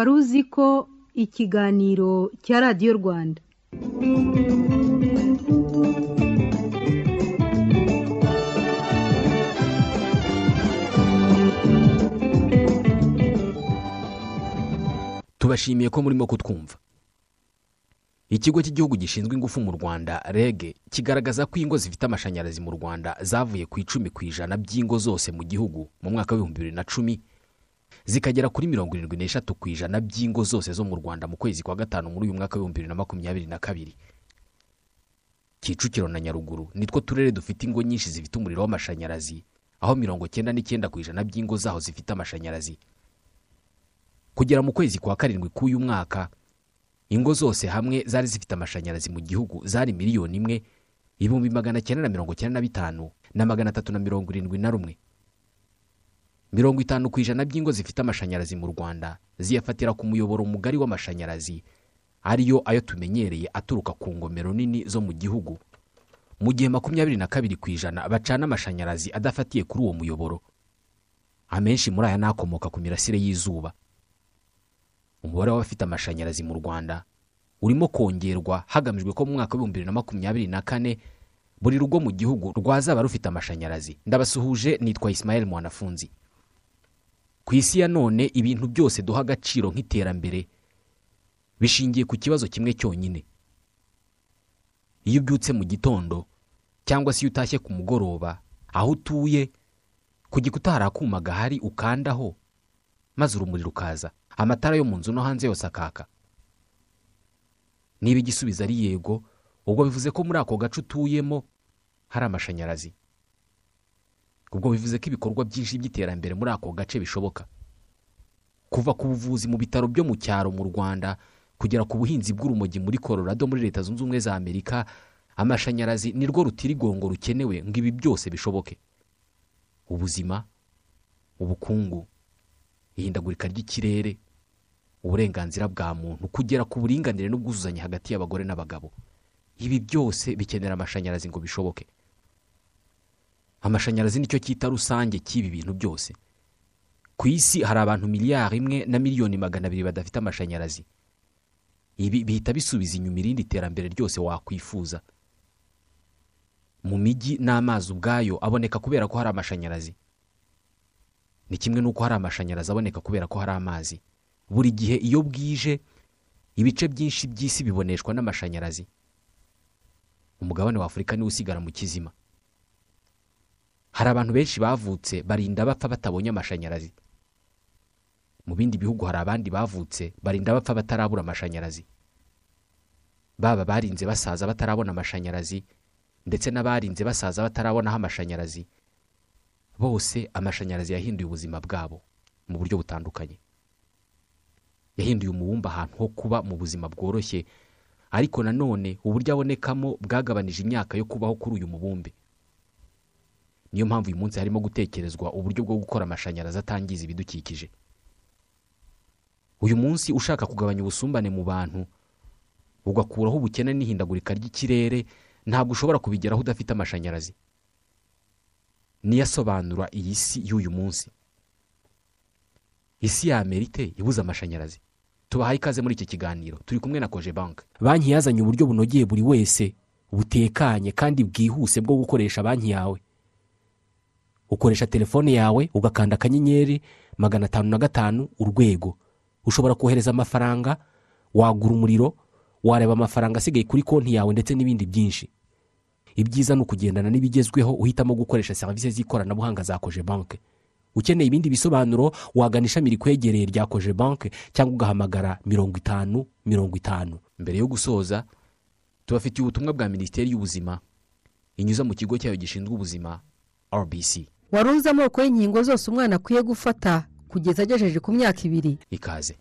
wari uzi ko ikiganiro cya radiyo rwanda. Tubashimiye ko murimo kutwumva. Ikigo cy'igihugu gishinzwe ingufu mu rwanda reg kigaragaza ko ingo zifite amashanyarazi mu rwanda zavuye ku icumi ku ijana by'ingo zose mu gihugu mu mwaka w'ibihumbi bibiri na cumi zikagera kuri mirongo irindwi n'eshatu ku ijana by'ingo zose zo mu rwanda mu kwezi kwa gatanu muri uyu mwaka w'ibihumbi bibiri na makumyabiri na kabiri. Kicukiro na nyaruguru nitwo turere dufite ingo nyinshi zifite umuriro w'amashanyarazi aho mirongo cyenda n'icyenda ku ijana by'ingo zaho zifite amashanyarazi. Kugera mu kwezi kwa karindwi k'uyu mwaka ingo zose hamwe zari zifite amashanyarazi mu gihugu zari miliyoni imwe ibihumbi magana cyenda na mirongo cyenda na bitanu na magana atatu na mirongo irindwi na rumwe. Mirongo itanu ku ijana by'ingo zifite amashanyarazi mu rwanda ziyafatira ku muyoboro mugari w'amashanyarazi. Ariyo ayo tumenyereye aturuka ku ngomero nini zo mu gihugu. Mu gihe makumyabiri na kabiri ku ijana bacana amashanyarazi adafatiye kuri uwo muyoboro. Amenshi muri aya ni akomoka ku mirasire y'izuba. Umubare w'abafite amashanyarazi mu rwanda urimo kongerwa hagamijwe ko mu mwaka w'ibihumbi bibiri na makumyabiri na kane buri rugo mu gihugu rwazaba rufite amashanyarazi. Ndabasuhuje nitwa Ismael mwanafunzi. Ku isi ya none ibintu byose duha agaciro nk'iterambere bishingiye ku kibazo kimwe cyonyine. Iyo ubyutse mu gitondo cyangwa se iyo utashye ku mugoroba aho utuye ku gikuta hari akuma gahari ukandaho maze urumuri rukaza. Amatara yo mu nzu no hanze yose akaka. Niba igisubizo ari yego ubwo bivuze ko muri ako gace utuyemo hari amashanyarazi. Ubwo bivuze ko ibikorwa byinshi by'iterambere muri ako gace bishoboka. Kuva ku buvuzi mu bitaro byo mu cyaro mu rwanda kugera ku buhinzi bw'urumogi muri Colorado muri leta zunze ubumwe za amerika amashanyarazi ni rwo rutirigongo rukenewe ngo ibi byose bishoboke. Ubuzima ubukungu ihindagurika ry'ikirere uburenganzira bwa muntu kugera ku buringanire n'ubwuzuzanye hagati y'abagore n'abagabo. Ibi byose bikenera amashanyarazi ngo bishoboke. Amashanyarazi ni cyo cyita rusange cy'ibi bintu byose. Ku isi hari abantu miliyari imwe na miliyoni magana abiri badafite amashanyarazi. Ibi bihita bisubiza inyuma irindi terambere ryose wakwifuza. Mu mijyi n'amazi ubwayo aboneka kubera ko hari amashanyarazi. Ni kimwe n'uko hari amashanyarazi aboneka kubera ko hari amazi. Buri gihe iyo bwije ibice byinshi by'isi biboneshwa n'amashanyarazi. Umugabane wa afurika niwo usigara mu kizima. Hari abantu benshi bavutse barinda bapfa batabonye amashanyarazi. Mu bindi bihugu hari abandi bavutse barinda bapfa batarabura amashanyarazi. Baba barinze basaza batarabona amashanyarazi ndetse n'abarinze basaza batarabonaho amashanyarazi bose amashanyarazi yahinduye ubuzima bwabo mu buryo butandukanye. Yahinduye umubumbe ahantu ho kuba mu buzima bworoshye ariko nanone uburyo abonekamo bwagabanije imyaka yo kubaho kuri uyu mubumbe. Niyo mpamvu uyu munsi harimo gutekerezwa uburyo bwo gukora amashanyarazi atangiza ibidukikije. Uyu munsi ushaka kugabanya ubusumbane mu bantu ugakuraho ubukene n'ihindagurika ry'ikirere ntabwo ushobora kubigeraho udafite amashanyarazi. Niyo asobanura iyi si y'uyu munsi. Isi ya amerite ibuze amashanyarazi. Tubahaye ikaze muri iki kiganiro. Turi kumwe na koje banki banki yazanye uburyo bunogeye buri wese butekanye kandi bwihuse bwo gukoresha banki yawe. Ukoresha telefone yawe ugakanda akanyenyeri magana atanu na gatanu urwego. Ushobora kohereza amafaranga wagura umuriro wareba amafaranga asigaye kuri konti yawe ndetse n'ibindi byinshi. Ibyiza ni ukugendana n'ibigezweho uhitamo gukoresha serivisi z'ikoranabuhanga za koje banki ukeneye ibindi bisobanuro wagana ishami rikwegereye rya koje banki cyangwa ugahamagara mirongo itanu mirongo itanu. Mbere yo gusoza tubafitiye ubutumwa bwa minisiteri y'ubuzima inyuza mu kigo cyayo gishinzwe ubuzima rbc wari uzi amoko y'inkingo zose umwana akwiye gufata kugeza agejeje ku myaka ibiri? Ikaze.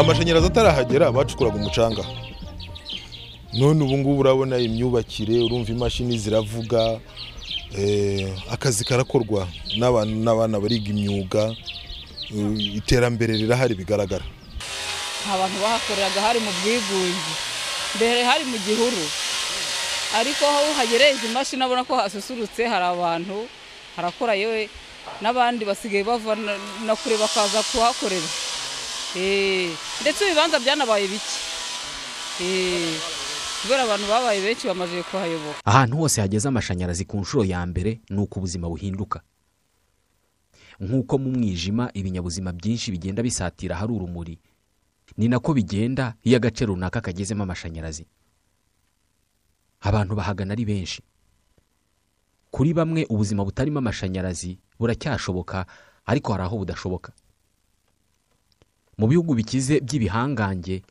Amashanyarazi atarahagera bacukuraga umucanga. None ubu ngubu urabona imyubakire urumva imashini ziravuga Eh, akazi karakorwa n'abantu n'abana bariga imyuga eh, iterambere rirahari bigaragara. Nta bantu bahakoreraga hari mu bwigunge mbere hari mu gihuru. Ariko aho hagereye izi mashini abona ko hasusurutse hari abantu harakora yewe n'abandi basigaye bava na- kure bakaza kuhakorera. Eh, ndetse ibibanza byanabaye bike. Kubera abantu babaye benshi bamaze kuhayoboka. Ahantu hose hageze amashanyarazi ku nshuro ya mbere ni uko ubuzima buhinduka. Nk'uko mu mwijima ibinyabuzima byinshi bigenda bisatira ahari urumuri ni nako bigenda iyo agace runaka kagezemo amashanyarazi. Abantu bahagana ari benshi. Kuri bamwe ubuzima butarimo amashanyarazi buracyashoboka ariko hari aho budashoboka. Mu bihugu bikize by'ibihangange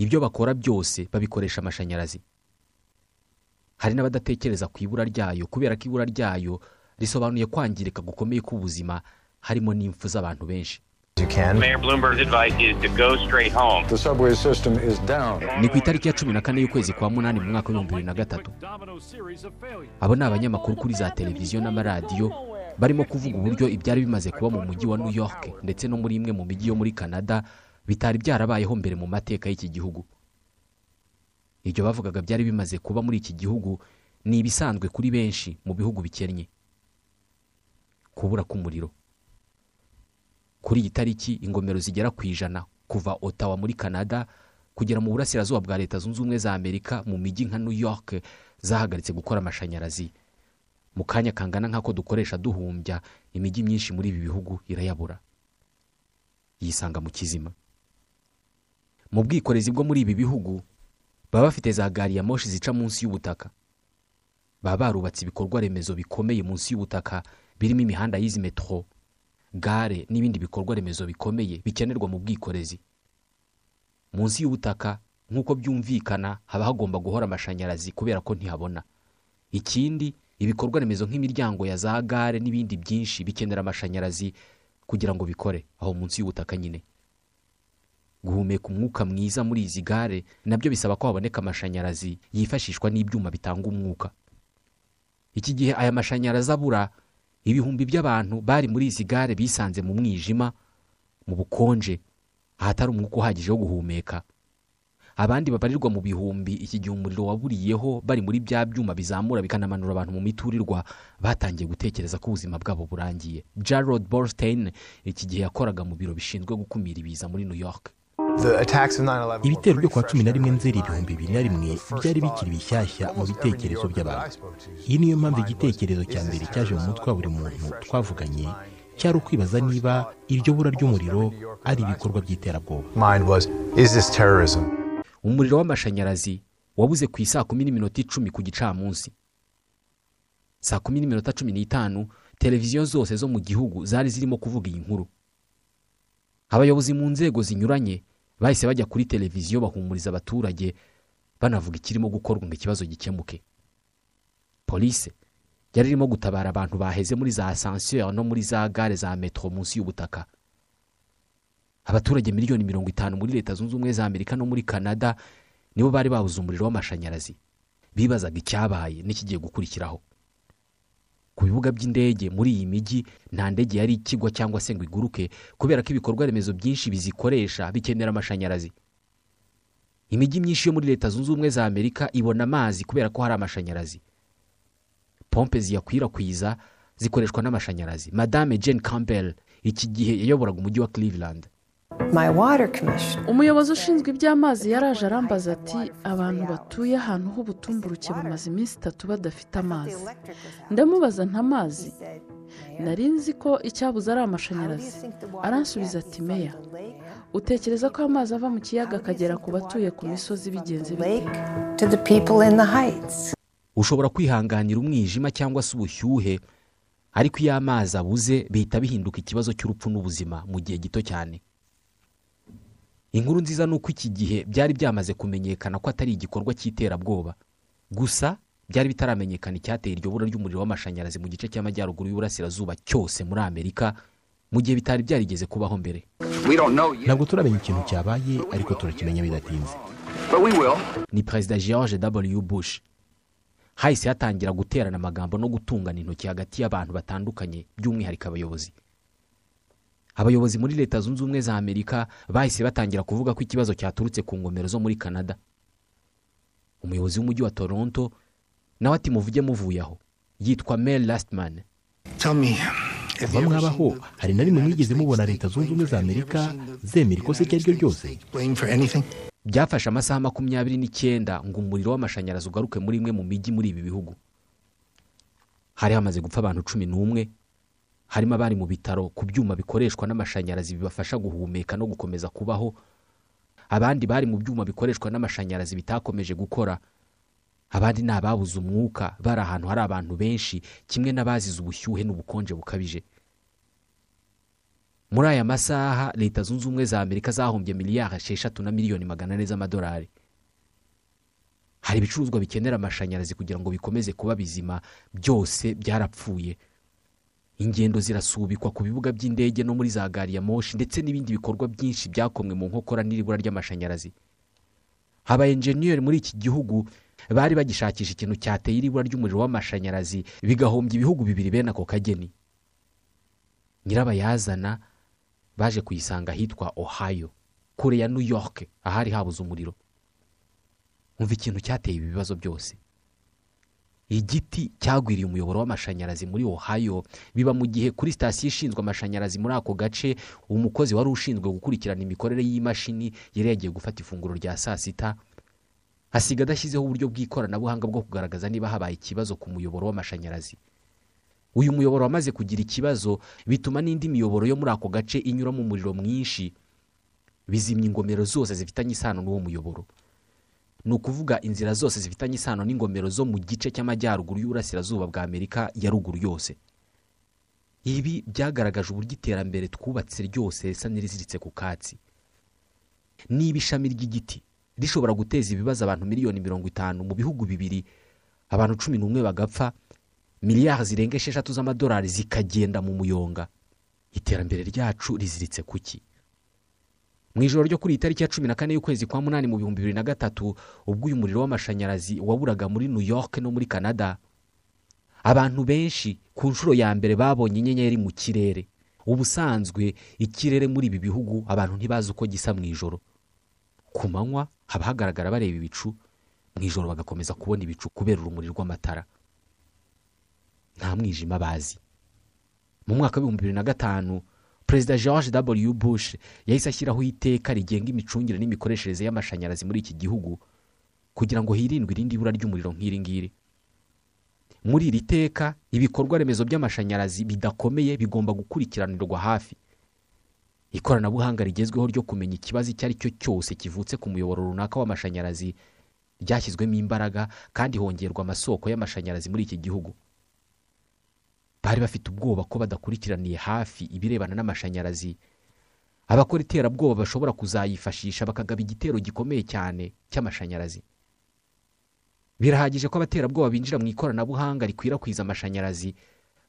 ibyo bakora byose babikoresha amashanyarazi. Hari n'abadatekereza ku ibura ryayo kubera ko ibura ryayo risobanuye kwangirika gukomeye k'ubuzima harimo n'impfu z'abantu benshi. Ni ku itariki ya cumi na kane y'ukwezi kwa munani mu mwaka w'ibihumbi bibiri na gatatu. Abo ni abanyamakuru kuri za televiziyo n'amaradiyo barimo kuvuga uburyo ibyari bimaze kuba mu mujyi wa new york ndetse no muri imwe mu mijyi yo muri canada bitari byarabayeho mbere mu mateka y'iki gihugu. Ibyo bavugaga byari bimaze kuba muri iki gihugu ni ibisanzwe kuri benshi mu bihugu bikennye. Kubura k'umuriro. Kuri iyi tariki ingomero zigera ku ijana kuva otawa muri canada kugera mu burasirazuba bwa leta zunze ubumwe za amerika mu mijyi nka new york zahagaritse gukora amashanyarazi. Mu kanya kangana nk'ako dukoresha duhumbya imijyi myinshi muri ibi bihugu irayabura. Yisanga mu kizima. Mu bwikorezi bwo muri ibi bihugu baba bafite za gari ya moshi zica munsi y'ubutaka. Baba barubatse ibikorwa remezo bikomeye munsi y'ubutaka birimo imihanda y'izi metro gare n'ibindi bikorwa remezo bikomeye bikenerwa mu bwikorezi. Munsi y'ubutaka nk'uko byumvikana haba hagomba guhora amashanyarazi kubera ko ntihabona. Ikindi ibikorwa remezo nk'imiryango ya za gare n'ibindi byinshi bikenera amashanyarazi kugira ngo bikore aho munsi y'ubutaka nyine. Guhumeka umwuka mwiza muri izi gare na byo bisaba ko haboneka amashanyarazi yifashishwa n'ibyuma bitanga umwuka. Iki gihe aya mashanyarazi abura ibihumbi by'abantu bari muri izi gare bisanze mu mwijima mu bukonje ahatari umwuka uhagije wo guhumeka. Abandi babarirwa mu bihumbi iki gihe umuriro waburiyeho bari muri bya byuma bizamura bikanamanura abantu mu miturirwa batangiye gutekereza ko ubuzima bwabo burangiye. Jarod borstein iki gihe yakoraga mu biro bishinzwe gukumira ibiza muri new york. The attacks of 9/11 ibitero byo pretty cumi na rimwe nzeri ibihumbi bibiri na rimwe byari bikiri bishyashya mu bitekerezo by'abantu. iyi niyo mpamvu igitekerezo cya mbere cyaje mu mutwe wa buri muntu twavuganye cyari ukwibaza niba iryo bura ry'umuriro ari ibikorwa by'iterabwoba. Umuriro w'amashanyarazi wabuze ku isaa kumi n'iminota icumi ku gicamunsi. Saa kumi n'iminota cumi n'itanu televiziyo zose zo mu gihugu zari zirimo kuvuga iyi nkuru. Abayobozi mu nzego zinyuranye bahise bajya kuri televiziyo bahumuriza abaturage banavuga ikirimo gukorwa ngo ikibazo gikemuke. Polise yari irimo gutabara abantu baheze muri za asanseri no muri za gare za metero munsi y'ubutaka. Abaturage miliyoni mirongo itanu muri leta zunze ubumwe za amerika no muri canada nibo bari babuze umuriro w'amashanyarazi. Bibazaga icyabaye n'ikigiye gukurikiraho. Ku bibuga by'indege muri iyi mijyi nta ndege yari ikigwa cyangwa se ngo iguruke kubera ko ibikorwa remezo byinshi bizikoresha bikenera amashanyarazi. Imijyi myinshi yo muri leta zunze ubumwe za amerika ibona amazi kubera ko hari amashanyarazi. Pompe ziyakwirakwiza zikoreshwa n'amashanyarazi. Madame jane campbell iki gihe yayoboraga umujyi wa cleveland. Umuyobozi ushinzwe iby'amazi yaraje arambaza ati abantu batuye ahantu h'ubutumburuke bamaze iminsi itatu badafite amazi. Ndamubaza ntamazi nari nzi ko icyabuze ari amashanyarazi. Aransubiza ati meya utekereza ko amazi ava mu kiyaga akagera ku batuye ku misozi bigenze bite? To the people in the heights. ushobora kwihanganira umwijima cyangwa se ubushyuhe ariko iyo amazi abuze bihita bihinduka ikibazo cy'urupfu n'ubuzima mu gihe gito cyane. Inkuru nziza ni uko iki gihe byari byamaze kumenyekana ko atari igikorwa cy'iterabwoba. Gusa byari bitaramenyekana icyateye iryo bura ry'umuriro w'amashanyarazi mu gice cy'amajyaruguru y'uburasirazuba cyose muri amerika mu gihe bitari byarigeze kubaho mbere. Ntabwo turamenya ikintu cyabaye ariko turakimenya bidatinze. Ni perezida george w. Bush. Hahise hatangira guterana amagambo no gutungana intoki hagati y'abantu batandukanye by'umwihariko abayobozi. Abayobozi muri leta zunze ubumwe za amerika bahise batangira kuvuga ko ikibazo cyaturutse ku ngomero zo muri canada. Umuyobozi w'umujyi wa toronto nawe ati muvuge muvuye aho. Yitwa mel lastman. Kuva mwabaho hari na rimwe mwigeze mubona leta zunze ubumwe za amerika zemera ikosa iryo ari ryo ryose byafashe amasaha makumyabiri n'icyenda ngo umuriro w'amashanyarazi ugaruke muri imwe mu mijyi muri ibi bihugu. Hari hamaze gupfa abantu cumi n'umwe harimo abari mu bitaro ku byuma bikoreshwa n'amashanyarazi bibafasha guhumeka no gukomeza kubaho. Abandi bari mu byuma bikoreshwa n'amashanyarazi bitakomeje gukora. Abandi ni ababuze umwuka bari ahantu hari abantu benshi kimwe n'abazize ubushyuhe n'ubukonje bukabije. Muri aya masaha leta zunze ubumwe za amerika zahombye miliyari esheshatu na miliyoni magana ane z'amadolari. Hari ibicuruzwa bikenera amashanyarazi kugira ngo bikomeze kuba bizima byose byarapfuye. Ingendo zirasubikwa ku bibuga by'indege no muri za gari ya moshi ndetse n'ibindi bikorwa byinshi byakomwe mu nkokora n'iribura ry'amashanyarazi. Aba enjeniyeri muri iki gihugu bari bagishakisha ikintu cyateye iribura ry'umuriro w'amashanyarazi bigahombya ibihugu bibiri bene ako kageni. Nyirabayazana baje kuyisanga ahitwa ohio kure ya new york ahari habuze umuriro. Umva ikintu cyateye ibi bibazo byose. Igiti cyagwiriye umuyoboro w'amashanyarazi muri ohio. Biba mu gihe kuri sitasiyo ishinzwe amashanyarazi muri ako gace umukozi wari ushinzwe gukurikirana imikorere y'imashini yari yagiye gufata ifunguro rya saa sita hasiga adashyizeho uburyo bw'ikoranabuhanga bwo kugaragaza niba habaye ikibazo ku muyoboro w'amashanyarazi. Uyu muyoboro wamaze kugira ikibazo bituma n'indi miyoboro yo muri ako gace inyuramo umuriro mwinshi. Bizimya ingomero zose zifitanye isano n'uwo muyoboro. Ni ukuvuga inzira zose zifitanye isano n'ingomero zo mu gice cy'amajyaruguru y'uburasirazuba bwa amerika ya ruguru yose. Ibi byagaragaje uburyo iterambere twubatse ryose risa n'iriziritse ku katsi. Niba ishami ry'igiti rishobora guteza ibibazo abantu miliyoni mirongo itanu mu bihugu bibiri abantu cumi n'umwe bagapfa miliyari zirenga esheshatu z'amadolari zikagenda mu muyonga iterambere ryacu riziritse ku ki? Mu ijoro ryo kuri iyi tariki ya cumi na kane y'ukwezi kwa munani mu bihumbi bibiri na gatatu ubwo uyu muriro w'amashanyarazi waburaga muri new york no muri canada. Abantu benshi ku nshuro ya mbere babonye inyenyeri mu kirere. Ubusanzwe ikirere muri ibi bihugu abantu ntibazi uko gisa mu ijoro. Ku manywa haba hagaragara bareba ibicu mu ijoro bagakomeza kubona ibicu kubera urumuri rw'amatara. Nta mwijima bazi. Mu mwaka w'ibihumbi bibiri na gatanu perezida george w. Bush yahise ashyiraho iteka rigenga imicungire n'imikoreshereze y'amashanyarazi muri iki gihugu kugira ngo hirindwe irindi bura ry'umuriro nk'iri ngiri. Muri iri teka ibikorwa remezo by'amashanyarazi bidakomeye bigomba gukurikiranirwa hafi. Ikoranabuhanga rigezweho ryo kumenya ikibazo icyo ari cyo cyose kivutse ku muyoboro runaka w'amashanyarazi ryashyizwemo imbaraga kandi hongerwa amasoko y'amashanyarazi muri iki gihugu. Bari bafite ubwoba ko badakurikiraniye hafi ibirebana n'amashanyarazi. Abakora iterabwoba bashobora kuzayifashisha bakagaba igitero gikomeye cyane cy'amashanyarazi. Birahagije ko abaterabwoba binjira mu ikoranabuhanga rikwirakwiza amashanyarazi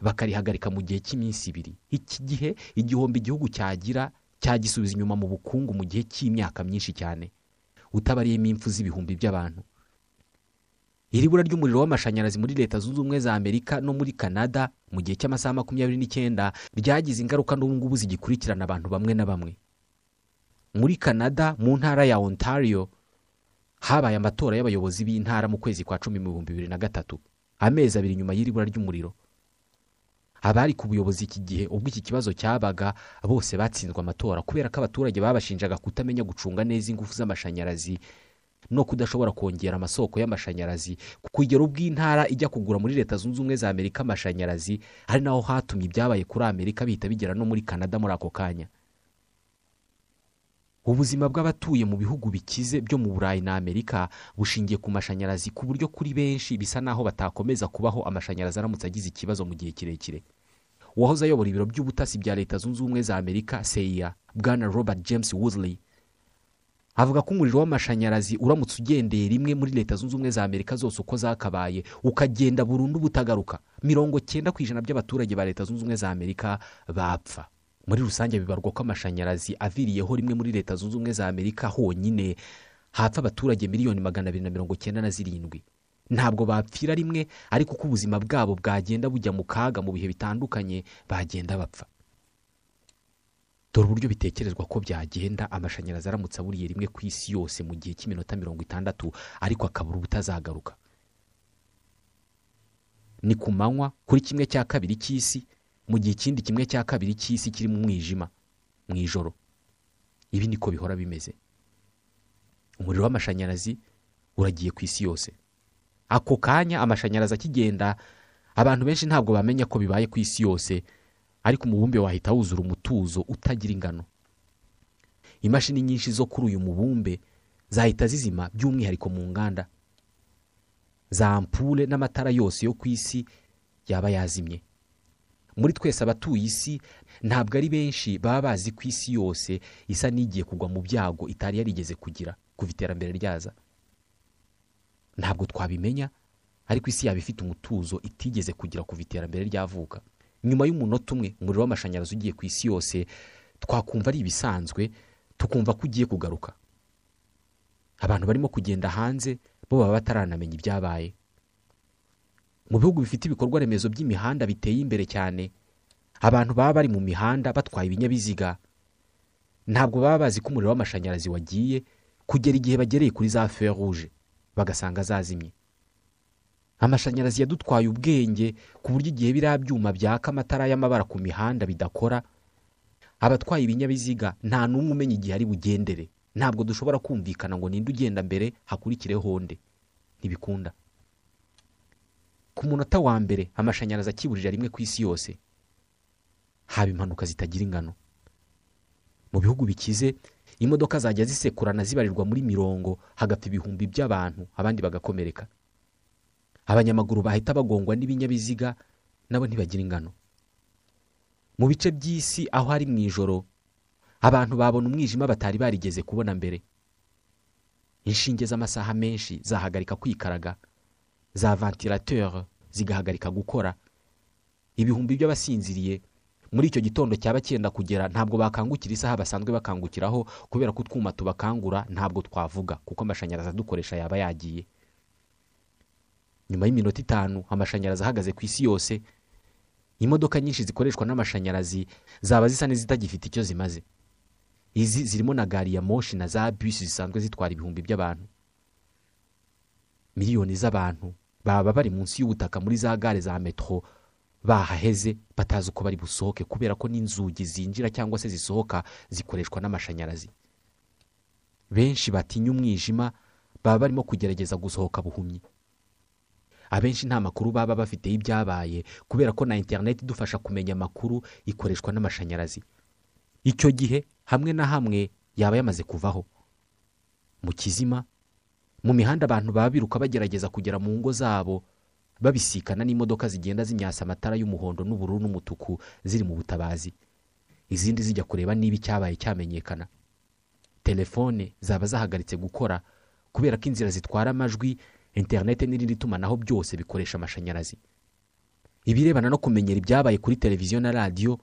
bakarihagarika mu gihe cy'iminsi ibiri. Iki gihe igihombo igihugu cyagira cyagisubiza inyuma mu bukungu mu gihe cy'imyaka myinshi cyane. Utabariyemo impfu z'ibihumbi by'abantu. Iri bura ry'umuriro w'amashanyarazi muri leta zunze ubumwe za amerika no muri canada mu gihe cy'amasaha makumyabiri n'icyenda ryagize ingaruka n'ubu ngubu zigikurikirana abantu bamwe na bamwe. Muri canada mu ntara ya ontario habaye amatora y'abayobozi b'intara mu kwezi kwa cumi mu bihumbi bibiri na gatatu amezi abiri nyuma y'iri bura ry'umuriro. Abari ku buyobozi iki gihe ubwo iki kibazo cyabaga bose batsinzwe amatora kubera ko abaturage babashinjaga kutamenya gucunga neza ingufu z'amashanyarazi no kudashobora kongera amasoko y'amashanyarazi. Kugera ubwo intara ijya kugura muri leta zunze ubumwe za amerika amashanyarazi ari naho hatumye ibyabaye kuri amerika bihita bigera no muri canada muri ako kanya. Ubuzima bw'abatuye mu bihugu bikize byo mu burayi na amerika bushingiye ku mashanyarazi ku buryo kuri benshi bisa naho batakomeza kubaho amashanyarazi aramutse agize ikibazo mu gihe kirekire. Uwahoze ayobora ibiro by'ubutasi bya leta zunze ubumwe za amerika seya bwana robert james woodley avuga ko umuriro w'amashanyarazi uramutse ugendeye rimwe muri leta zunze ubumwe za amerika zose uko zakabaye ukagenda burundu butagaruka. Mirongo cyenda ku ijana by'abaturage ba leta zunze ubumwe za amerika bapfa. Muri rusange bibarwa ko amashanyarazi aviriyeho rimwe muri leta zunze ubumwe za amerika honyine. Hapfa abaturage miliyoni magana abiri na mirongo cyenda na zirindwi. Ntabwo bapfira rimwe ariko uko ubuzima bwabo bwagenda bujya mu kaga mu bihe bitandukanye bagenda bapfa. Dore uburyo bitekerezwa ko byagenda amashanyarazi aramutse aburiye rimwe ku isi yose mu gihe cy'iminota mirongo itandatu ariko akabura ubutazagaruka ni ku manywa kuri kimwe cya kabiri cy'isi mu gihe ikindi kimwe cya kabiri cy'isi kiri mu mwijima mu ijoro. Ibi niko bihora bimeze. Umuriro w'amashanyarazi uragiye ku isi yose. Ako kanya amashanyarazi akigenda abantu benshi ntabwo bamenya ko bibaye ku isi yose ariko umubumbe wahita wuzura umutuzo utagira ingano. Imashini nyinshi zo kuri uyu mubumbe zahita zizima by'umwihariko mu nganda. Za ampule n'amatara yose yo ku isi yaba yazimye. Muri twese abatuye isi ntabwo ari benshi baba bazi ko isi yose isa n'igiye kugwa mu byago itari yarigeze kugira kuva iterambere ryaza. Ntabwo twabimenya ariko isi yaba ifite umutuzo itigeze kugira kuva iterambere ryavuka. Nyuma y'umunota umwe umuriro w'amashanyarazi ugiye ku isi yose twakumva ari ibisanzwe tukumva ko ugiye kugaruka. Abantu barimo kugenda hanze bo baba bataranamenya ibyabaye. Mu bihugu bifite ibikorwa remezo by'imihanda biteye imbere cyane abantu baba bari mu mihanda batwaye ibinyabiziga. Ntabwo baba bazi ko umuriro w'amashanyarazi wagiye kugera igihe bagereye kuri za feruje bagasanga zazimye. Amashanyarazi yadutwaye ubwenge ku buryo igihe biriya byuma byaka amatara y'amabara ku mihanda bidakora. Abatwaye ibinyabiziga nta n'umwe umenya igihe ari bugendere. Ntabwo dushobora kumvikana ngo ninde ugenda mbere hakurikireho honde ntibikunda. Ku munota wa mbere amashanyarazi akiburira rimwe ku isi yose. Haba impanuka zitagira ingano. Mu bihugu bikize imodoka zajya zisekurana zibarirwa muri mirongo hagapfa ibihumbi by'abantu abandi bagakomereka. Abanyamaguru bahita bagongwa n'ibinyabiziga nabo ntibagira ingano. Mu bice by'isi aho ari mu ijoro abantu babona umwijima batari barigeze kubona mbere. Inshinge z'amasaha menshi zahagarika kwikaraga za ventilateur zigahagarika gukora. Ibihumbi by'abasinziriye muri icyo gitondo cyaba cyenda kugera ntabwo bakangukira isaha basanzwe bakangukiraho kubera ko utwuma tubakangura ntabwo twavuga kuko amashanyarazi adukoresha yaba yagiye. Nyuma y'iminota itanu amashanyarazi ahagaze ku isi yose imodoka nyinshi zikoreshwa n'amashanyarazi zaba zisa n'izitagifite icyo zimaze. Izi zirimo na gari ya moshi na za bisi zisanzwe zitwara ibihumbi by'abantu. Miliyoni z'abantu baba bari munsi y'ubutaka muri za gare za metro bahaheze batazi uko bari busohoke kubera ko n'inzugi zinjira cyangwa se zisohoka zikoreshwa n'amashanyarazi. Benshi batinya umwijima baba barimo kugerageza gusohoka buhumyi. Abenshi nta makuru baba bafite y'ibyabaye kubera ko na interineti idufasha kumenya amakuru ikoreshwa n'amashanyarazi. Icyo gihe hamwe na hamwe yaba yamaze kuvaho. Mu kizima mu mihanda abantu baba biruka bagerageza kugera mu ngo zabo babisikana n'imodoka zigenda zimyasa amatara y'umuhondo n'ubururu n'umutuku ziri mu butabazi. Izindi zijya kureba niba icyabaye cyamenyekana. Telefone zaba zahagaritse gukora kubera ko inzira zitwara amajwi interineti n'irindi tumanaho byose bikoresha amashanyarazi. Ibirebana no kumenyera ibyabaye kuri televiziyo na radiyo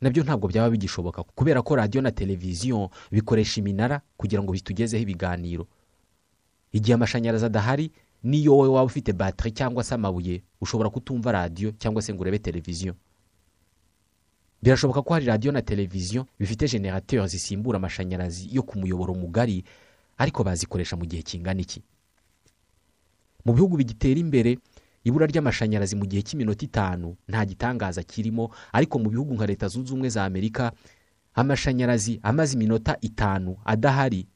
na byo ntabwo byaba bigishoboka kubera ko radiyo na televiziyo bikoresha iminara kugira ngo bitugezeho ibiganiro. Igihe amashanyarazi adahari niyo wowe waba ufite batiri cyangwa se amabuye ushobora kutumva radiyo cyangwa se ngo urebe televiziyo. Birashoboka ko hari radiyo na televiziyo bifite generateri zisimbura amashanyarazi yo ku muyoboro mugari ariko bazikoresha mu gihe kingana iki? Mu bihugu bigitera imbere ibura ry'amashanyarazi mu gihe cy'iminota itanu nta gitangaza kirimo ariko mu bihugu nka leta zunze ubumwe za amerika amashanyarazi amaze iminota itanu adahari.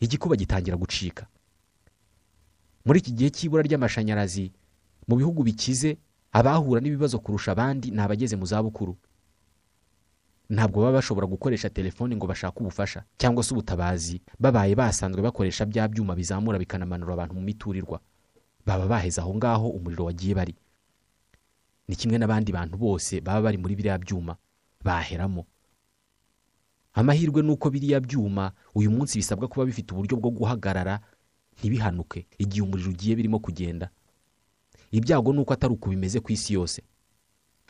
Igikuba gitangira gucika. Muri iki gihe cy'ibura ry'amashanyarazi mu bihugu bikize abahura n'ibibazo kurusha abandi ni abageze mu zabukuru. Ntabwo baba bashobora gukoresha telefoni ngo bashake ubufasha cyangwa se ubutabazi. Babaye basanzwe bakoresha bya byuma bizamura bikanamanura abantu mu miturirwa. Baba baheze aho ngaho umuriro wagiye bari. Ni kimwe n'abandi bantu bose baba bari muri biriya byuma baheramo. Amahirwe ni uko biriya byuma uyu munsi bisabwa kuba bifite uburyo bwo guhagarara ntibihanuke igihe umuriro ugiye birimo kugenda. Ibyago ni uko atari uko bimeze ku isi yose.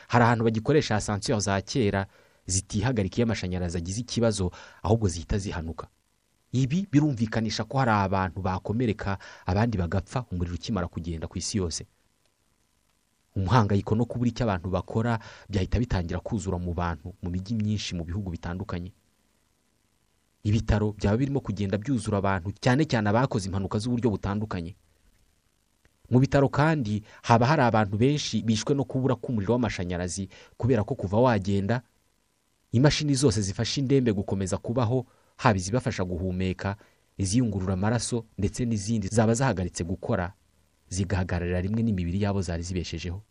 Hari ahantu bagikoresha asansiyeri za kera zitihagarika iyo amashanyarazi agize ikibazo ahubwo zihita zihanuka. Ibi birumvikanisha ko hari abantu bakomereka abandi bagapfa umuriro ukimara kugenda ku isi yose. Umuhangayiko no kubura icyo abantu bakora byahita bitangira kuzura mu bantu mu mijyi myinshi mu bihugu bitandukanye. Ibitaro byaba birimo kugenda byuzura abantu cyane cyane abakoze impanuka z'uburyo butandukanye. Mu bitaro kandi haba hari abantu benshi bishwe no kubura k'umuriro w'amashanyarazi kubera ko kuva wagenda imashini zose zifasha indembe gukomeza kubaho haba izibafasha guhumeka iziyungurura amaraso ndetse n'izindi zaba zahagaritse gukora zigahagararira rimwe n'imibiri yabo zari zibeshejeho.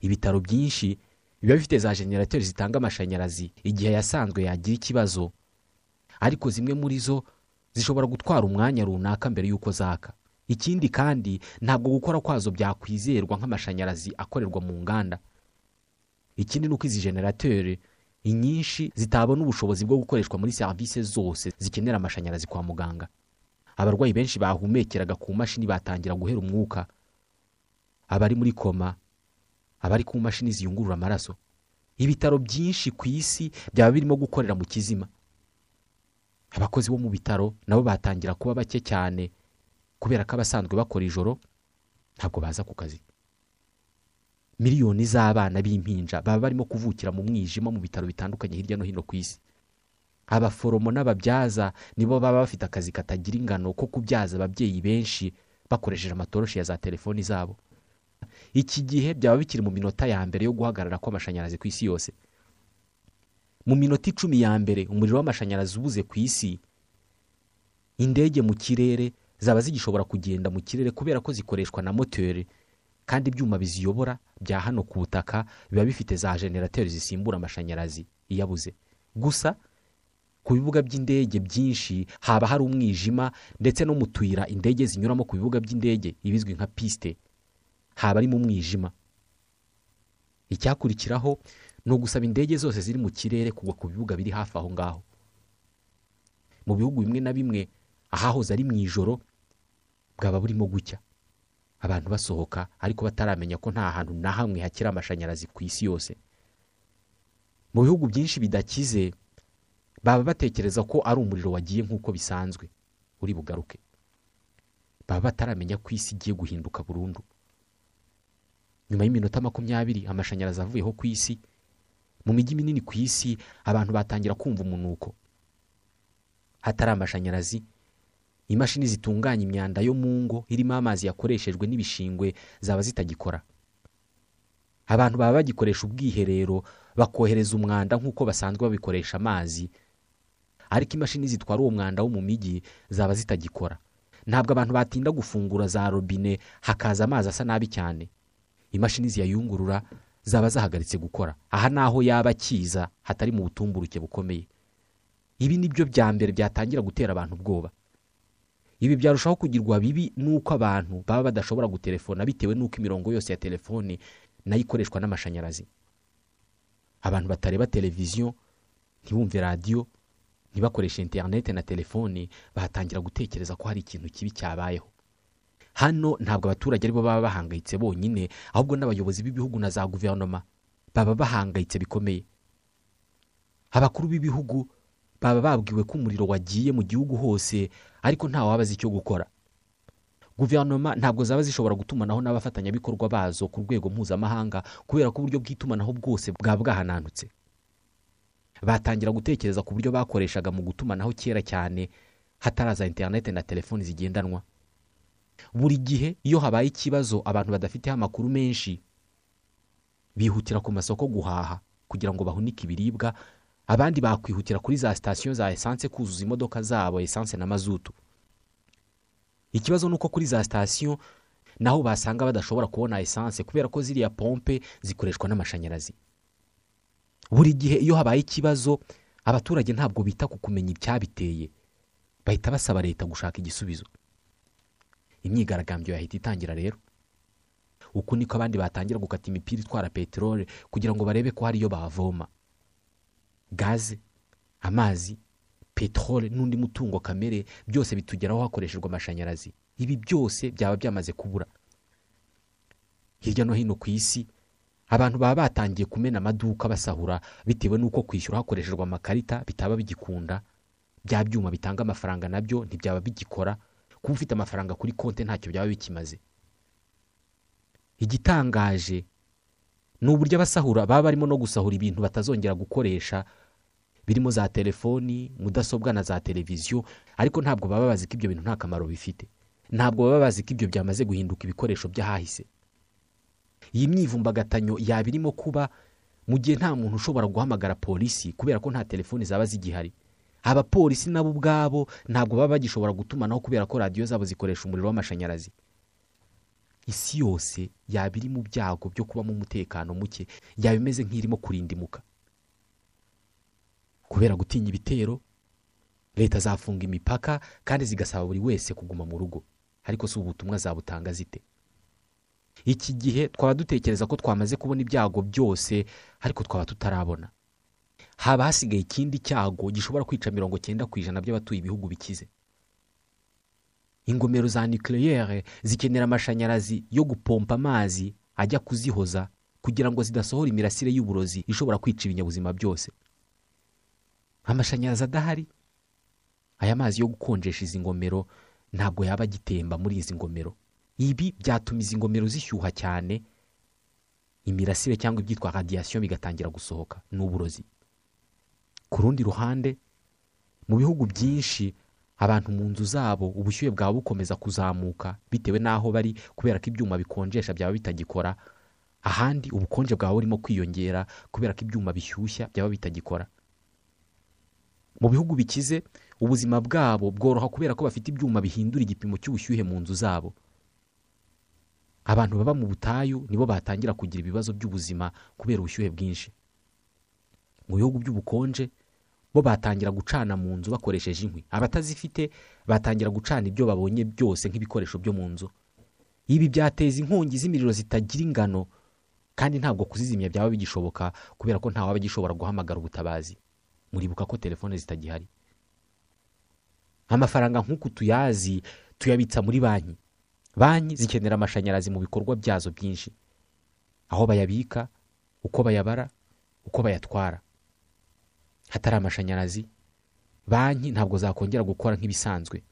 Ibitaro byinshi biba bifite za generateri zitanga amashanyarazi igihe yasanzwe yagira ikibazo ariko zimwe muri zo zishobora gutwara umwanya runaka mbere y'uko zaka. Ikindi kandi ntabwo gukora kwazo byakwizerwa nk'amashanyarazi akorerwa mu nganda. Ikindi ni uko izi generateri inyinshi zitabona ubushobozi bwo gukoreshwa muri serivisi zose zikenera amashanyarazi kwa muganga. Abarwayi benshi bahumekeraga ku mashini batangira guhera umwuka. Abari muri koma abari ku mashini ziyungurura amaraso. Ibitaro byinshi ku isi byaba birimo gukorera mu kizima. Abakozi bo mu bitaro nabo batangira kuba bake cyane kubera ko abasanzwe bakora ijoro ntabwo baza ku kazi. Miliyoni z'abana b'impinja baba barimo kuvukira mu mwijima mu bitaro bitandukanye hirya no hino ku isi. Abaforomo n'ababyaza nibo baba bafite akazi katagira ingano ko kubyaza ababyeyi benshi bakoresheje amatoroshi ya za telefoni zabo. Iki gihe byaba bikiri mu minota ya mbere yo guhagarara kw'amashanyarazi ku isi yose. Mu minota icumi ya mbere umuriro w'amashanyarazi ubuze ku isi indege mu kirere zaba zigishobora kugenda mu kirere kubera ko zikoreshwa na moteri. Kandi ibyuma biziyobora bya hano ku butaka biba bifite za generateri zisimbura amashanyarazi iyo abuze gusa ku bibuga by'indege byinshi haba hari umwijima ndetse no mu tuyira indege zinyuramo ku bibuga by'indege ibizwi nka pisite haba ari mu mwijima icyakurikiraho ni ugusaba indege zose ziri mu kirere kugwa ku bibuga biri hafi aho ngaho. Mu bihugu bimwe na bimwe ahahoze ari mu ijoro bwaba burimo gucya. Abantu basohoka ariko bataramenya ko nta hantu na hamwe hakiri amashanyarazi ku isi yose. Mu bihugu byinshi bidakize baba batekereza ko ari umuriro wagiye nk'uko bisanzwe. Uri bugaruke. Baba bataramenya ko isi igiye guhinduka burundu. Nyuma y'iminota makumyabiri amashanyarazi avuyeho ku isi. Mu mijyi minini ku isi abantu batangira kumva umunuko. Hatari amashanyarazi imashini zitunganya imyanda yo mu ngo irimo amazi yakoreshejwe n'ibishingwe zaba zitagikora. Abantu baba bagikoresha ubwiherero bakohereza umwanda nk'uko basanzwe babikoresha amazi. Ariko imashini zitwara uwo mwanda wo mu mijyi zaba zitagikora. Ntabwo abantu batinda gufungura za robine hakaza amazi asa nabi cyane. Imashini ziyayungurura zaba zahagaritse gukora. Aha ni aho yaba akiza hatari mu butumburuke bukomeye. Ibi ni byo bya mbere byatangira gutera abantu ubwoba. Ibi byarushaho kugirwa bibi n'uko abantu baba badashobora gutelefona bitewe n'uko imirongo yose ya telefoni na yo ikoreshwa n'amashanyarazi. Abantu batareba televiziyo ntibumve radiyo ntibakoreshe interinete na telefoni bahatangira gutekereza ko hari ikintu kibi cyabayeho. Hano ntabwo abaturage ari bo baba bahangayitse bonyine ahubwo n'abayobozi b'ibihugu na za guverinoma baba bahangayitse bikomeye. Abakuru b'ibihugu baba babwiwe ko umuriro wagiye mu gihugu hose ariko ntawabazi icyo gukora. Guverinoma ntabwo zaba zishobora gutumanaho n'abafatanyabikorwa bazo ku rwego mpuzamahanga kubera ko uburyo bw'itumanaho bwose bwaba bwahananutse. Batangira gutekereza ku buryo bakoreshaga mu gutumanaho kera cyane hataraza interinete na telefoni zigendanwa. Buri gihe iyo habaye ikibazo abantu badafiteho amakuru menshi bihutira ku masoko guhaha kugira ngo bahunike ibiribwa abandi bakwihutira kuri za sitasiyo za esanse kuzuza imodoka zabo esanse na mazutu. Ikibazo ni uko kuri za sitasiyo naho basanga badashobora kubona esanse kubera ko ziriya pompe zikoreshwa n'amashanyarazi. Buri gihe iyo habaye ikibazo abaturage ntabwo bita ku kumenya icyabiteye. Bahita basaba leta gushaka igisubizo. Imyigaragambyo yahita itangira rero. Uku niko abandi batangira gukata imipira itwara peteroli kugira ngo barebe ko hari iyo bavoma. Gaze amazi peteroli n'undi mutungo kamere byose bitugeraho hakoreshejwe amashanyarazi. Ibi byose byaba byamaze kubura. Hirya no hino ku isi abantu baba batangiye kumena amaduka basahura bitewe n'uko kwishyura hakoreshejwe amakarita bitaba bigikunda. Bya byuma bitanga amafaranga na byo ntibyaba bigikora. Kuba ufite amafaranga kuri konti ntacyo byaba bikimaze. Igitangaje ni uburyo abasahura baba barimo no gusahura ibintu batazongera gukoresha birimo za telefoni mudasobwa na za televiziyo ariko ntabwo baba bazi ko ibyo bintu nta kamaro bifite. Ntabwo baba bazi ko ibyo byamaze guhinduka ibikoresho by'ahahise. Iyi myivumbagatanyo yaba irimo kuba mu gihe nta muntu ushobora guhamagara polisi kubera ko nta telefoni zaba zigihari. Abapolisi nabo ubwabo ntabwo baba bagishobora gutumanaho kubera ko radiyo zabo zikoresha umuriro w'amashanyarazi. Isi yose yaba iri mu byago byo kubamo umutekano muke yaba imeze nk'irimo kurindimuka. Kubera gutinya ibitero leta zafunga imipaka kandi zigasaba buri wese kuguma mu rugo. Ariko si ubutumwa zabutanga zite? Iki gihe twaba dutekereza ko twamaze kubona ibyago byose ariko twaba tutarabona. Haba hasigaye ikindi cyago gishobora kwica mirongo cyenda ku ijana by'abatuye ibihugu bikize. Ingomero za nucleaire zikenera amashanyarazi yo gupompa amazi ajya kuzihoza kugira ngo zidasohora imirasire y'uburozi ishobora kwica ibinyabuzima byose. Amashanyarazi adahari. Aya mazi yo gukonjesha izi ngomero ntabwo yaba agitemba muri izi ngomero. Ibi byatuma izi ngomero zishyuha cyane imirasire cyangwa ibyitwa radiyasiyo bigatangira gusohoka ni uburozi ku rundi ruhande mu bihugu byinshi abantu mu nzu zabo ubushyuhe bwaba bukomeza kuzamuka bitewe n'aho bari kubera ko ibyuma bikonjesha byaba bitagikora ahandi ubukonje bwaba burimo kwiyongera kubera ko ibyuma bishyushya byaba bitagikora. Mu bihugu bikize ubuzima bwabo bworoha kubera ko bafite ibyuma bihindura igipimo cy'ubushyuhe mu nzu zabo. Abantu baba mu butayu nibo batangira kugira ibibazo by'ubuzima kubera ubushyuhe bwinshi. Mu bihugu by'ubukonje bo batangira gucana mu nzu bakoresheje inkwi. Abatazifite batangira gucana ibyo babonye byose nk'ibikoresho byo mu nzu. Ibi byateza inkongi z'imiriro zitagira ingano kandi ntabwo kuzizimya byaba bigishoboka kubera ko ntawaba agishobora guhamagara ubutabazi. Muribuka ko telefone zitagihari. Amafaranga nk'uku tuyazi tuyabitsa muri banki. Banki zikenera amashanyarazi mu bikorwa byazo byinshi. Aho bayabika uko bayabara uko bayatwara. Hatari amashanyarazi. Banki ntabwo zakongera gukora nk'ibisanzwe.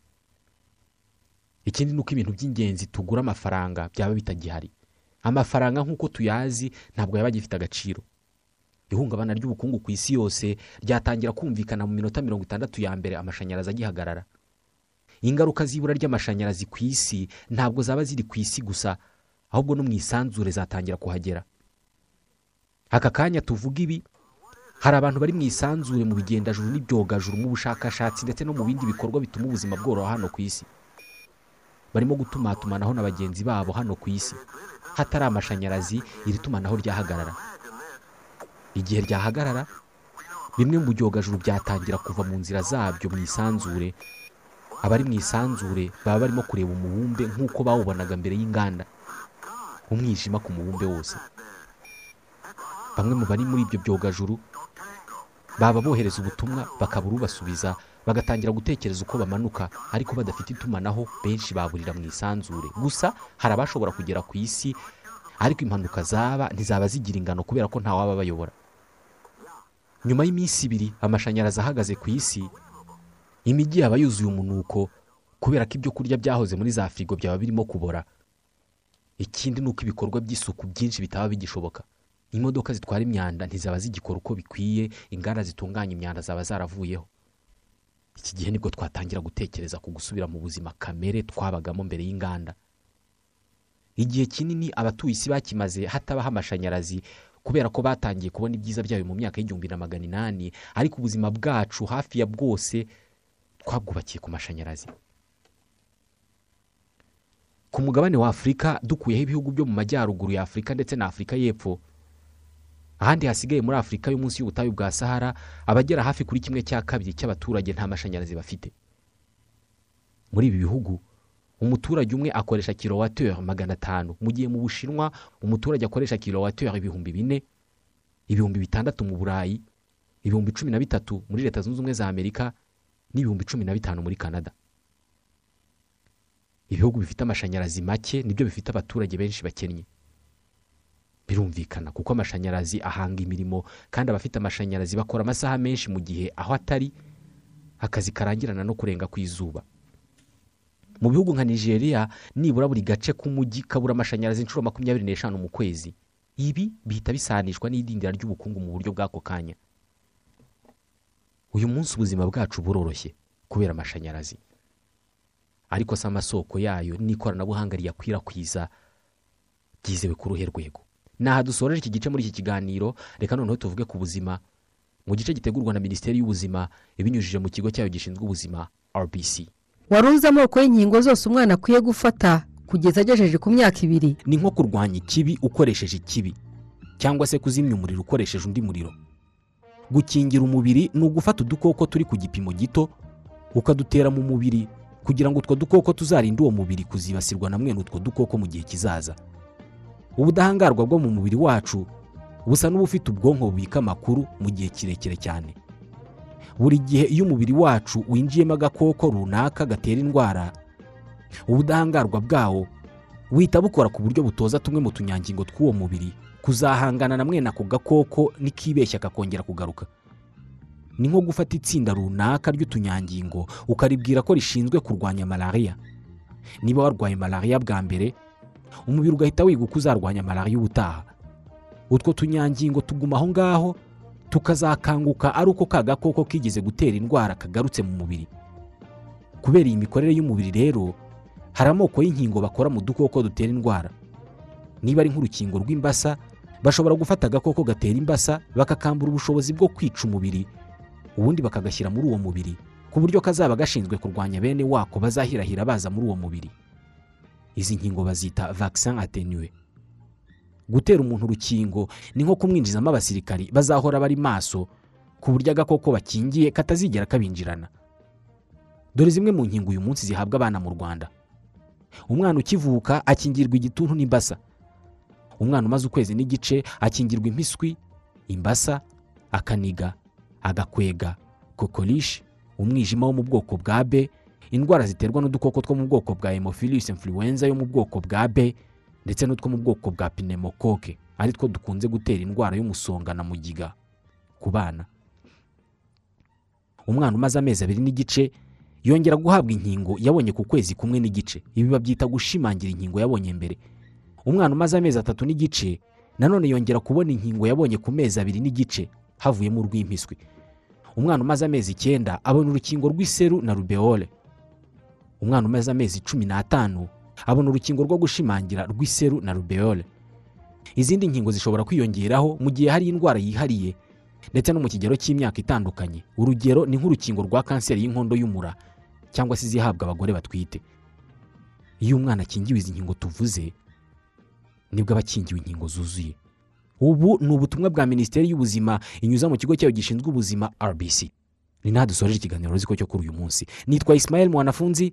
Ikindi ni uko ibintu by'ingenzi tugura amafaranga byaba bitagihari. Amafaranga nk'uko tuyazi ntabwo yaba agifite agaciro. Ihungabana ry'ubukungu ku isi yose ryatangira kumvikana mu minota mirongo itandatu ya mbere amashanyarazi agihagarara. Ingaruka z'ibura ry'amashanyarazi ku isi ntabwo zaba ziri ku isi gusa ahubwo no mu isanzure zatangira kuhagera. Aka kanya tuvuga ibi hari abantu bari mu isanzure mu bigendajuru n'ibyogajuru mu bushakashatsi ndetse no mu bindi bikorwa bituma ubuzima bworoha hano ku isi. Barimo gutumatumanaho na bagenzi babo hano ku isi. Hatari amashanyarazi iri tumanaho ryahagarara. Igihe ryahagarara bimwe mu byogajuru byatangira kuva mu nzira zabyo mu isanzure. Abari mu isanzure baba barimo kureba umubumbe nk'uko bawubonaga mbere y'inganda umwijima ku mubumbe wose. Bamwe mu bari muri ibyo byogajuru baba bohereza ubutumwa bakabura ubasubiza bagatangira gutekereza uko bamanuka ariko badafite itumanaho benshi baburira mu isanzure. Gusa hari abashobora kugera ku isi ariko impanuka zaba ntizaba zigira ingano kubera ko ntawaba bayobora. Nyuma y'iminsi ibiri amashanyarazi ahagaze ku isi imijyi yaba yuzuye umunuko kubera ko ibyo kurya byahoze muri za firigo byaba birimo kubora. Ikindi ni uko ibikorwa by'isuku byinshi bitaba bigishoboka. Imodoka zitwara imyanda ntizaba zigikora uko bikwiye inganda zitunganya imyanda zaba zaravuyeho. Iki gihe ni bwo twatangira gutekereza ku gusubira mu buzima kamere twabagamo mbere y'inganda. Igihe kinini abatuye isi bakimaze hatabaho amashanyarazi kubera ko batangiye kubona ibyiza byayo mu myaka y'igihumbi na magana inani ariko ubuzima bwacu hafi ya bwose twabwubakiye ku mashanyarazi. Ku mugabane wa afurika dukuyeho ibihugu byo mu majyaruguru ya afurika ndetse na afurika y'epfo ahandi hasigaye muri afurika yo munsi y'ubutayu bwa sahara abagera hafi kuri kimwe cya kabiri cy'abaturage nta mashanyarazi bafite. Muri ibi bihugu umuturage umwe akoresha kilowateri magana atanu. Mu gihe mu bushinwa umuturage akoresha kilowateri ibihumbi bine ibihumbi bitandatu mu burayi ibihumbi cumi na bitatu muri leta zunze ubumwe za amerika n'ibihumbi cumi na bitanu muri canada. Ibihugu bifite amashanyarazi make ni byo bifite abaturage benshi bakennye. Birumvikana kuko amashanyarazi ahanga imirimo kandi abafite amashanyarazi bakora amasaha menshi mu gihe aho atari akazi karangirana no kurenga ku izuba mu bihugu nka nigeria nibura buri gace k'umujyi kabura amashanyarazi inshuro makumyabiri n'eshanu mu kwezi. Ibi bihita bisanishwa n'idindira ry'ubukungu mu buryo bw'ako kanya. Uyu munsi ubuzima bwacu buroroshye kubera amashanyarazi. Ariko si amasoko yayo n'ikoranabuhanga riyakwirakwiza byizewe ku ruhe rwego? Aha dusoreje iki gice muri iki kiganiro reka noneho tuvuge ku buzima. Mu gice gitegurwa na minisiteri y'ubuzima ibinyujije mu kigo cyayo gishinzwe ubuzima rbc wari uzi amoko y'inkingo zose umwana akwiye gufata kugeza agejeje ku myaka ibiri? Ni nko kurwanya ikibi ukoresheje ikibi cyangwa se kuzimya umuriro ukoresheje undi muriro. Gukingira umubiri ni ugufata udukoko turi ku gipimo gito ukadutera mu mubiri kugira ngo utwo dukoko tuzarinde uwo mubiri kuzibasirwa na mwene utwo dukoko mu gihe kizaza. Ubudahangarwa bwo mu mubiri wacu busa n'ubufite ubwonko bubika amakuru mu gihe kirekire cyane. Buri gihe iyo umubiri wacu winjiyemo agakoko runaka gatera indwara ubudahangarwa bwawo buhita bukora ku buryo butoza tumwe mu tunyangingo tw'uwo mubiri kuzahangana na mwene ako gakoko nikibeshya kakongera kugaruka. Ni nko gufata itsinda runaka ry'utunyangingo ukaribwira ko rishinzwe kurwanya malariya niba warwaye malariya bwa mbere umubiri ugahita wiga uko uzarwanya malariya ubutaha. Utwo tunyangingo tuguma aho ngaho tukazakanguka ari uko ka gakoko kigeze gutera indwara kagarutse mu mubiri. Kubera iyi mikorere y'umubiri rero hari amoko y'inkingo bakora mu dukoko dutera indwara. Niba ari nk'urukingo rw'imbasa bashobora gufata agakoko gatera imbasa bakakambura ubushobozi bwo kwica umubiri ubundi bakagashyira muri uwo mubiri ku buryo kazaba gashinzwe kurwanya bene wako bazahirahira baza muri uwo mubiri. Izi nkingo bazita vaccin atenuwe gutera umuntu urukingo ni nko kumwinjizamo abasirikari bazahora bari maso ku buryo agakoko bakingiye katazigera kabinjirana. Dore zimwe mu nkingo uyu munsi zihabwa abana mu rwanda. Umwana ukivuka akingirwa igituntu n'imbasa. Umwana umaze ukwezi n'igice akingirwa impiswi imbasa akaniga agakwega kokorishi umwijima wo mu bwoko bwa b indwara ziterwa n'udukoko two mu bwoko bwa hemophilus influenza yo mu bwoko bwa b ndetse n'utwo mu bwoko bwa pneumococque ari two dukunze gutera indwara y'umusonga na mugiga ku bana. Umwana umaze amezi abiri n'igice yongera guhabwa inkingo yabonye ku kwezi kumwe n'igice. Ibi babyita gushimangira inkingo yabonye mbere. Umwana umaze amezi atatu n'igice nanone yongera kubona inkingo yabonye ku mezi abiri n'igice havuyemo urw'impiswi. Umwana umaze amezi icyenda abona urukingo rw'iseru na rubeole. Umwana umaze amezi cumi n'atanu abona urukingo rwo gushimangira rw'iseru na rubeole. Izindi nkingo zishobora kwiyongeraho mu gihe hari indwara yihariye ndetse no mu kigero cy'imyaka itandukanye. Urugero ni nk'urukingo rwa kanseri y'inkondo y'umura cyangwa se izihabwa abagore batwite. Iyo umwana akingiwe izi nkingo tuvuze ni bwo aba akingiwe inkingo zuzuye. Ubu ni ubutumwa bwa minisiteri y'ubuzima inyuza mu kigo cyayo gishinzwe ubuzima rbc ni naho dusoreje ikiganiro ruziko cyo kuri uyu munsi. Nitwa isimayeli mwanafunzi.